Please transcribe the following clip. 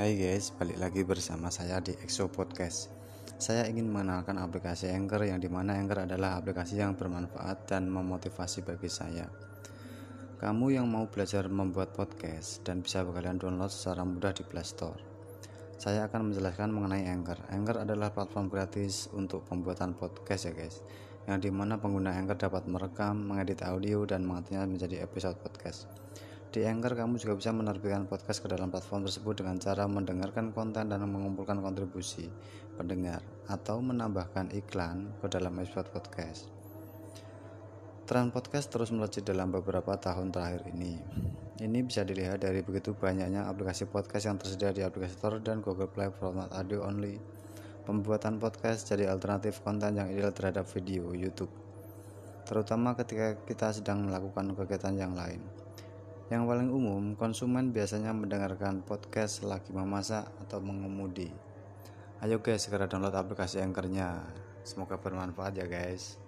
Hai guys, balik lagi bersama saya di EXO Podcast. Saya ingin mengenalkan aplikasi Anchor yang di mana Anchor adalah aplikasi yang bermanfaat dan memotivasi bagi saya. Kamu yang mau belajar membuat podcast dan bisa kalian download secara mudah di Play Store. Saya akan menjelaskan mengenai Anchor. Anchor adalah platform gratis untuk pembuatan podcast ya guys, yang di mana pengguna Anchor dapat merekam, mengedit audio, dan mengaturnya menjadi episode podcast. Di Anchor kamu juga bisa menerbitkan podcast ke dalam platform tersebut dengan cara mendengarkan konten dan mengumpulkan kontribusi pendengar atau menambahkan iklan ke dalam episode podcast. Tren podcast terus melejit dalam beberapa tahun terakhir ini. Ini bisa dilihat dari begitu banyaknya aplikasi podcast yang tersedia di aplikasi Store dan Google Play format audio only. Pembuatan podcast jadi alternatif konten yang ideal terhadap video YouTube, terutama ketika kita sedang melakukan kegiatan yang lain. Yang paling umum, konsumen biasanya mendengarkan podcast lagi memasak atau mengemudi. Ayo guys, segera download aplikasi Anchor-nya. Semoga bermanfaat ya guys.